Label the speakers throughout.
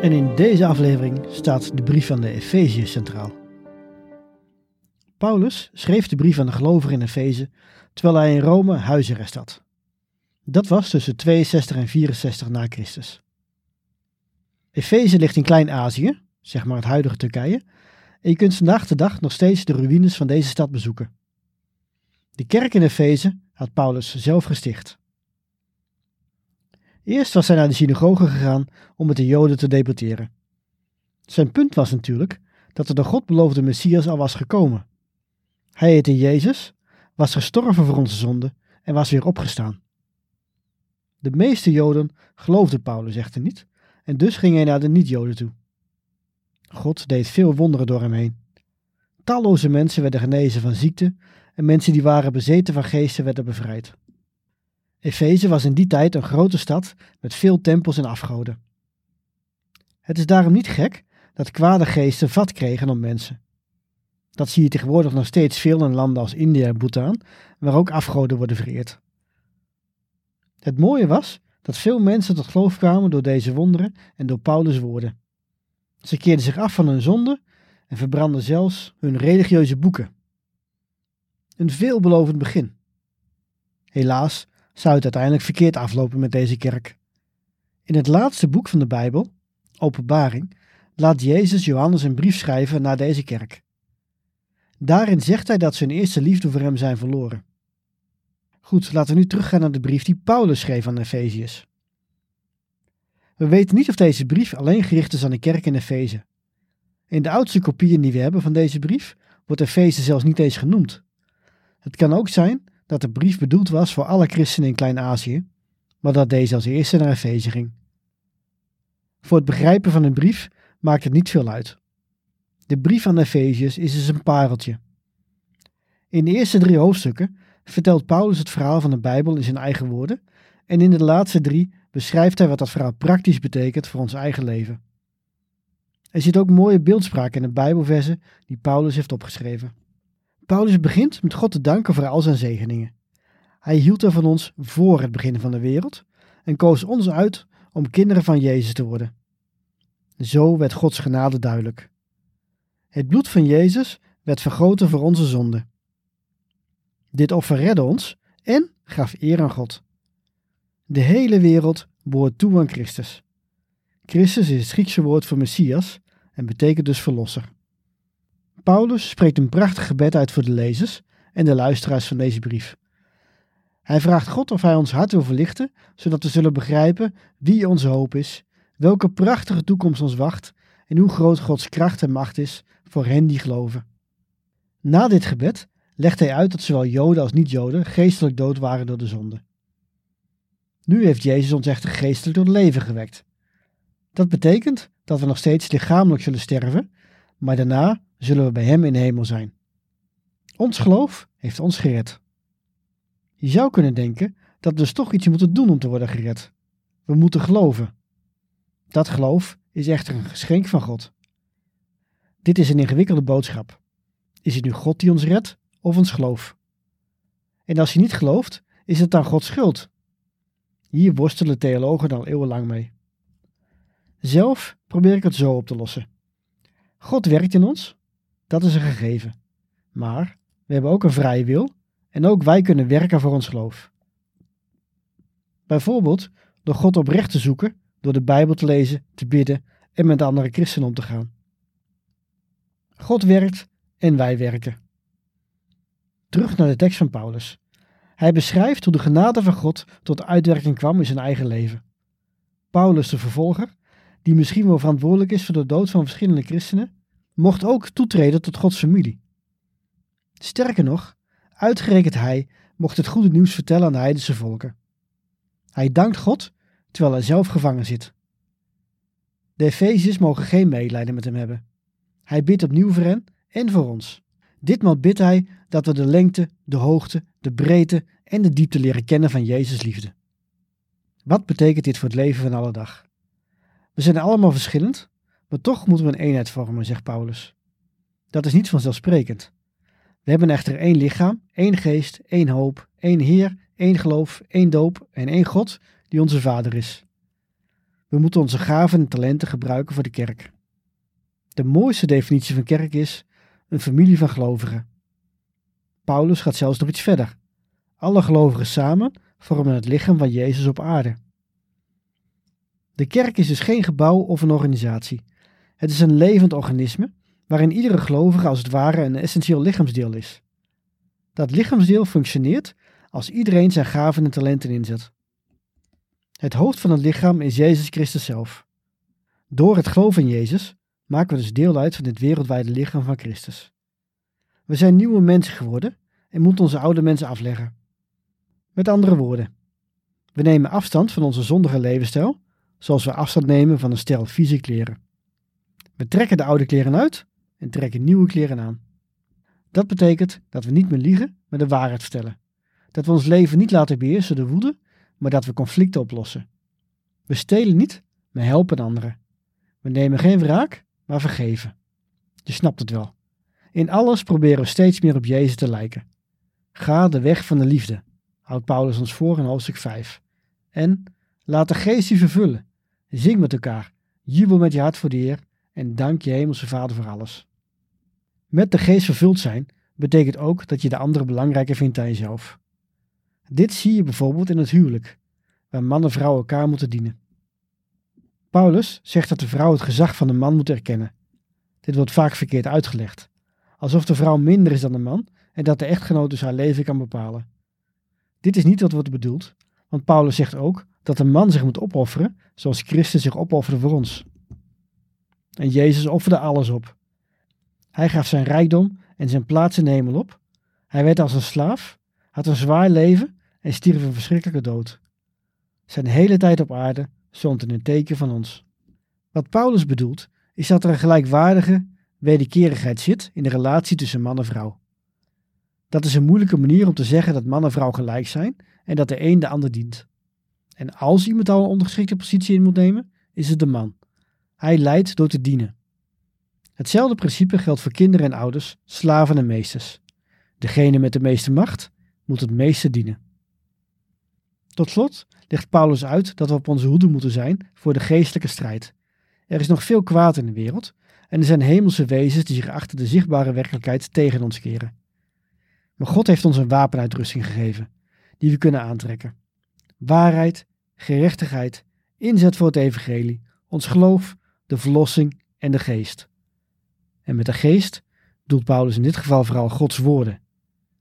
Speaker 1: En in deze aflevering staat de brief van de Efeziërs centraal. Paulus schreef de brief aan de gelovigen in Efeze terwijl hij in Rome huisarrest had. Dat was tussen 62 en 64 na Christus. Efeze ligt in Klein-Azië, zeg maar het huidige Turkije, en je kunt vandaag de dag nog steeds de ruïnes van deze stad bezoeken. De kerk in Efeze had Paulus zelf gesticht. Eerst was hij naar de synagoge gegaan om met de Joden te debatteren. Zijn punt was natuurlijk dat er de God beloofde Messias al was gekomen. Hij heette Jezus, was gestorven voor onze zonde en was weer opgestaan. De meeste Joden geloofden Paulus echter niet en dus ging hij naar de niet-Joden toe. God deed veel wonderen door hem heen. Talloze mensen werden genezen van ziekte en mensen die waren bezeten van geesten werden bevrijd. Efeze was in die tijd een grote stad met veel tempels en afgoden. Het is daarom niet gek dat kwade geesten vat kregen op mensen. Dat zie je tegenwoordig nog steeds veel in landen als India en Bhutan, waar ook afgoden worden vereerd. Het mooie was dat veel mensen tot geloof kwamen door deze wonderen en door Paulus' woorden. Ze keerden zich af van hun zonde en verbrandden zelfs hun religieuze boeken. Een veelbelovend begin. Helaas zou het uiteindelijk verkeerd aflopen met deze kerk. In het laatste boek van de Bijbel, Openbaring, laat Jezus Johannes een brief schrijven naar deze kerk. Daarin zegt hij dat zijn eerste liefde voor hem zijn verloren. Goed, laten we nu teruggaan naar de brief die Paulus schreef aan Efeziërs. We weten niet of deze brief alleen gericht is aan de kerk in Efeze. In de oudste kopieën die we hebben van deze brief wordt Efeze zelfs niet eens genoemd. Het kan ook zijn dat de brief bedoeld was voor alle christenen in Klein-Azië, maar dat deze als eerste naar Efeze ging. Voor het begrijpen van een brief maakt het niet veel uit. De brief aan Efeziërs is dus een pareltje. In de eerste drie hoofdstukken vertelt Paulus het verhaal van de Bijbel in zijn eigen woorden en in de laatste drie beschrijft hij wat dat verhaal praktisch betekent voor ons eigen leven. Er zit ook mooie beeldspraak in de Bijbelversen die Paulus heeft opgeschreven. Paulus begint met God te danken voor al zijn zegeningen. Hij hield er van ons voor het begin van de wereld en koos ons uit om kinderen van Jezus te worden. Zo werd Gods genade duidelijk. Het bloed van Jezus werd vergoten voor onze zonden. Dit offer redde ons en gaf eer aan God. De hele wereld behoort toe aan Christus. Christus is het Griekse woord voor Messias en betekent dus verlosser. Paulus spreekt een prachtig gebed uit voor de lezers en de luisteraars van deze brief. Hij vraagt God of hij ons hart wil verlichten, zodat we zullen begrijpen wie onze hoop is, welke prachtige toekomst ons wacht en hoe groot Gods kracht en macht is voor hen die geloven. Na dit gebed legt hij uit dat zowel Joden als niet-Joden geestelijk dood waren door de zonde. Nu heeft Jezus ons echter geestelijk het leven gewekt. Dat betekent dat we nog steeds lichamelijk zullen sterven, maar daarna zullen we bij Hem in de hemel zijn. Ons geloof heeft ons gered. Je zou kunnen denken dat we dus toch iets moeten doen om te worden gered. We moeten geloven. Dat geloof is echter een geschenk van God. Dit is een ingewikkelde boodschap. Is het nu God die ons redt of ons geloof? En als je niet gelooft, is het dan Gods schuld? Hier worstelen theologen al eeuwenlang mee. Zelf probeer ik het zo op te lossen. God werkt in ons dat is een gegeven. Maar we hebben ook een vrije wil en ook wij kunnen werken voor ons geloof. Bijvoorbeeld door God oprecht te zoeken, door de Bijbel te lezen, te bidden en met andere christenen om te gaan. God werkt en wij werken. Terug naar de tekst van Paulus. Hij beschrijft hoe de genade van God tot uitwerking kwam in zijn eigen leven. Paulus, de vervolger, die misschien wel verantwoordelijk is voor de dood van verschillende christenen, mocht ook toetreden tot Gods familie. Sterker nog, uitgerekend hij mocht het goede nieuws vertellen aan de heidense volken. Hij dankt God terwijl hij zelf gevangen zit. De Efeziërs mogen geen medelijden met hem hebben. Hij bidt opnieuw voor hen en voor ons. Ditmaal bidt hij dat we de lengte, de hoogte, de breedte en de diepte leren kennen van Jezus' liefde. Wat betekent dit voor het leven van alle dag? We zijn allemaal verschillend, maar toch moeten we een eenheid vormen, zegt Paulus. Dat is niet vanzelfsprekend. We hebben echter één lichaam, één geest, één hoop, één Heer, één geloof, één doop en één God die onze Vader is. We moeten onze gaven en talenten gebruiken voor de kerk. De mooiste definitie van kerk is een familie van gelovigen. Paulus gaat zelfs nog iets verder. Alle gelovigen samen vormen het lichaam van Jezus op aarde. De kerk is dus geen gebouw of een organisatie. Het is een levend organisme waarin iedere gelovige als het ware een essentieel lichaamsdeel is. Dat lichaamsdeel functioneert als iedereen zijn gaven en talenten inzet. Het hoofd van het lichaam is Jezus Christus zelf. Door het geloof in Jezus maken we dus deel uit van dit wereldwijde lichaam van Christus. We zijn nieuwe mensen geworden en moeten onze oude mensen afleggen. Met andere woorden, we nemen afstand van onze zondige levensstijl, zoals we afstand nemen van een stel vieze kleren. We trekken de oude kleren uit en trekken nieuwe kleren aan. Dat betekent dat we niet meer liegen, maar de waarheid vertellen. Dat we ons leven niet laten beheersen door woede, maar dat we conflicten oplossen. We stelen niet, maar helpen anderen. We nemen geen wraak, maar vergeven. Je snapt het wel. In alles proberen we steeds meer op Jezus te lijken. Ga de weg van de liefde, houdt Paulus ons voor in hoofdstuk 5. En laat de geest je vervullen. Zing met elkaar, jubel met je hart voor de Heer en dank je hemelse Vader voor alles. Met de geest vervuld zijn betekent ook dat je de anderen belangrijker vindt dan jezelf. Dit zie je bijvoorbeeld in het huwelijk, waar man en vrouw elkaar moeten dienen. Paulus zegt dat de vrouw het gezag van de man moet erkennen. Dit wordt vaak verkeerd uitgelegd, alsof de vrouw minder is dan de man en dat de echtgenoot dus haar leven kan bepalen. Dit is niet wat wordt bedoeld, want Paulus zegt ook dat de man zich moet opofferen zoals Christus zich opofferde voor ons. En Jezus offerde alles op. Hij gaf zijn rijkdom en zijn plaats in de hemel op. Hij werd als een slaaf, had een zwaar leven en stierf een verschrikkelijke dood. Zijn hele tijd op aarde stond in een teken van ons. Wat Paulus bedoelt, is dat er een gelijkwaardige wederkerigheid zit in de relatie tussen man en vrouw. Dat is een moeilijke manier om te zeggen dat man en vrouw gelijk zijn en dat de een de ander dient. En als iemand al een ondergeschikte positie in moet nemen, is het de man. Hij leidt door te dienen. Hetzelfde principe geldt voor kinderen en ouders, slaven en meesters. Degene met de meeste macht moet het meeste dienen. Tot slot legt Paulus uit dat we op onze hoede moeten zijn voor de geestelijke strijd. Er is nog veel kwaad in de wereld en er zijn hemelse wezens die zich achter de zichtbare werkelijkheid tegen ons keren. Maar God heeft ons een wapenuitrusting gegeven, die we kunnen aantrekken. Waarheid, gerechtigheid, inzet voor het evangelie, ons geloof, de verlossing en de geest. En met de geest doelt Paulus in dit geval vooral Gods woorden.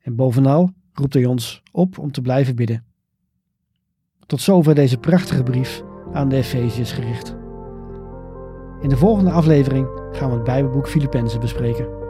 Speaker 1: En bovenal roept hij ons op om te blijven bidden. Tot zover deze prachtige brief aan de Efeziërs gericht. In de volgende aflevering gaan we het Bijbelboek Filippenzen bespreken.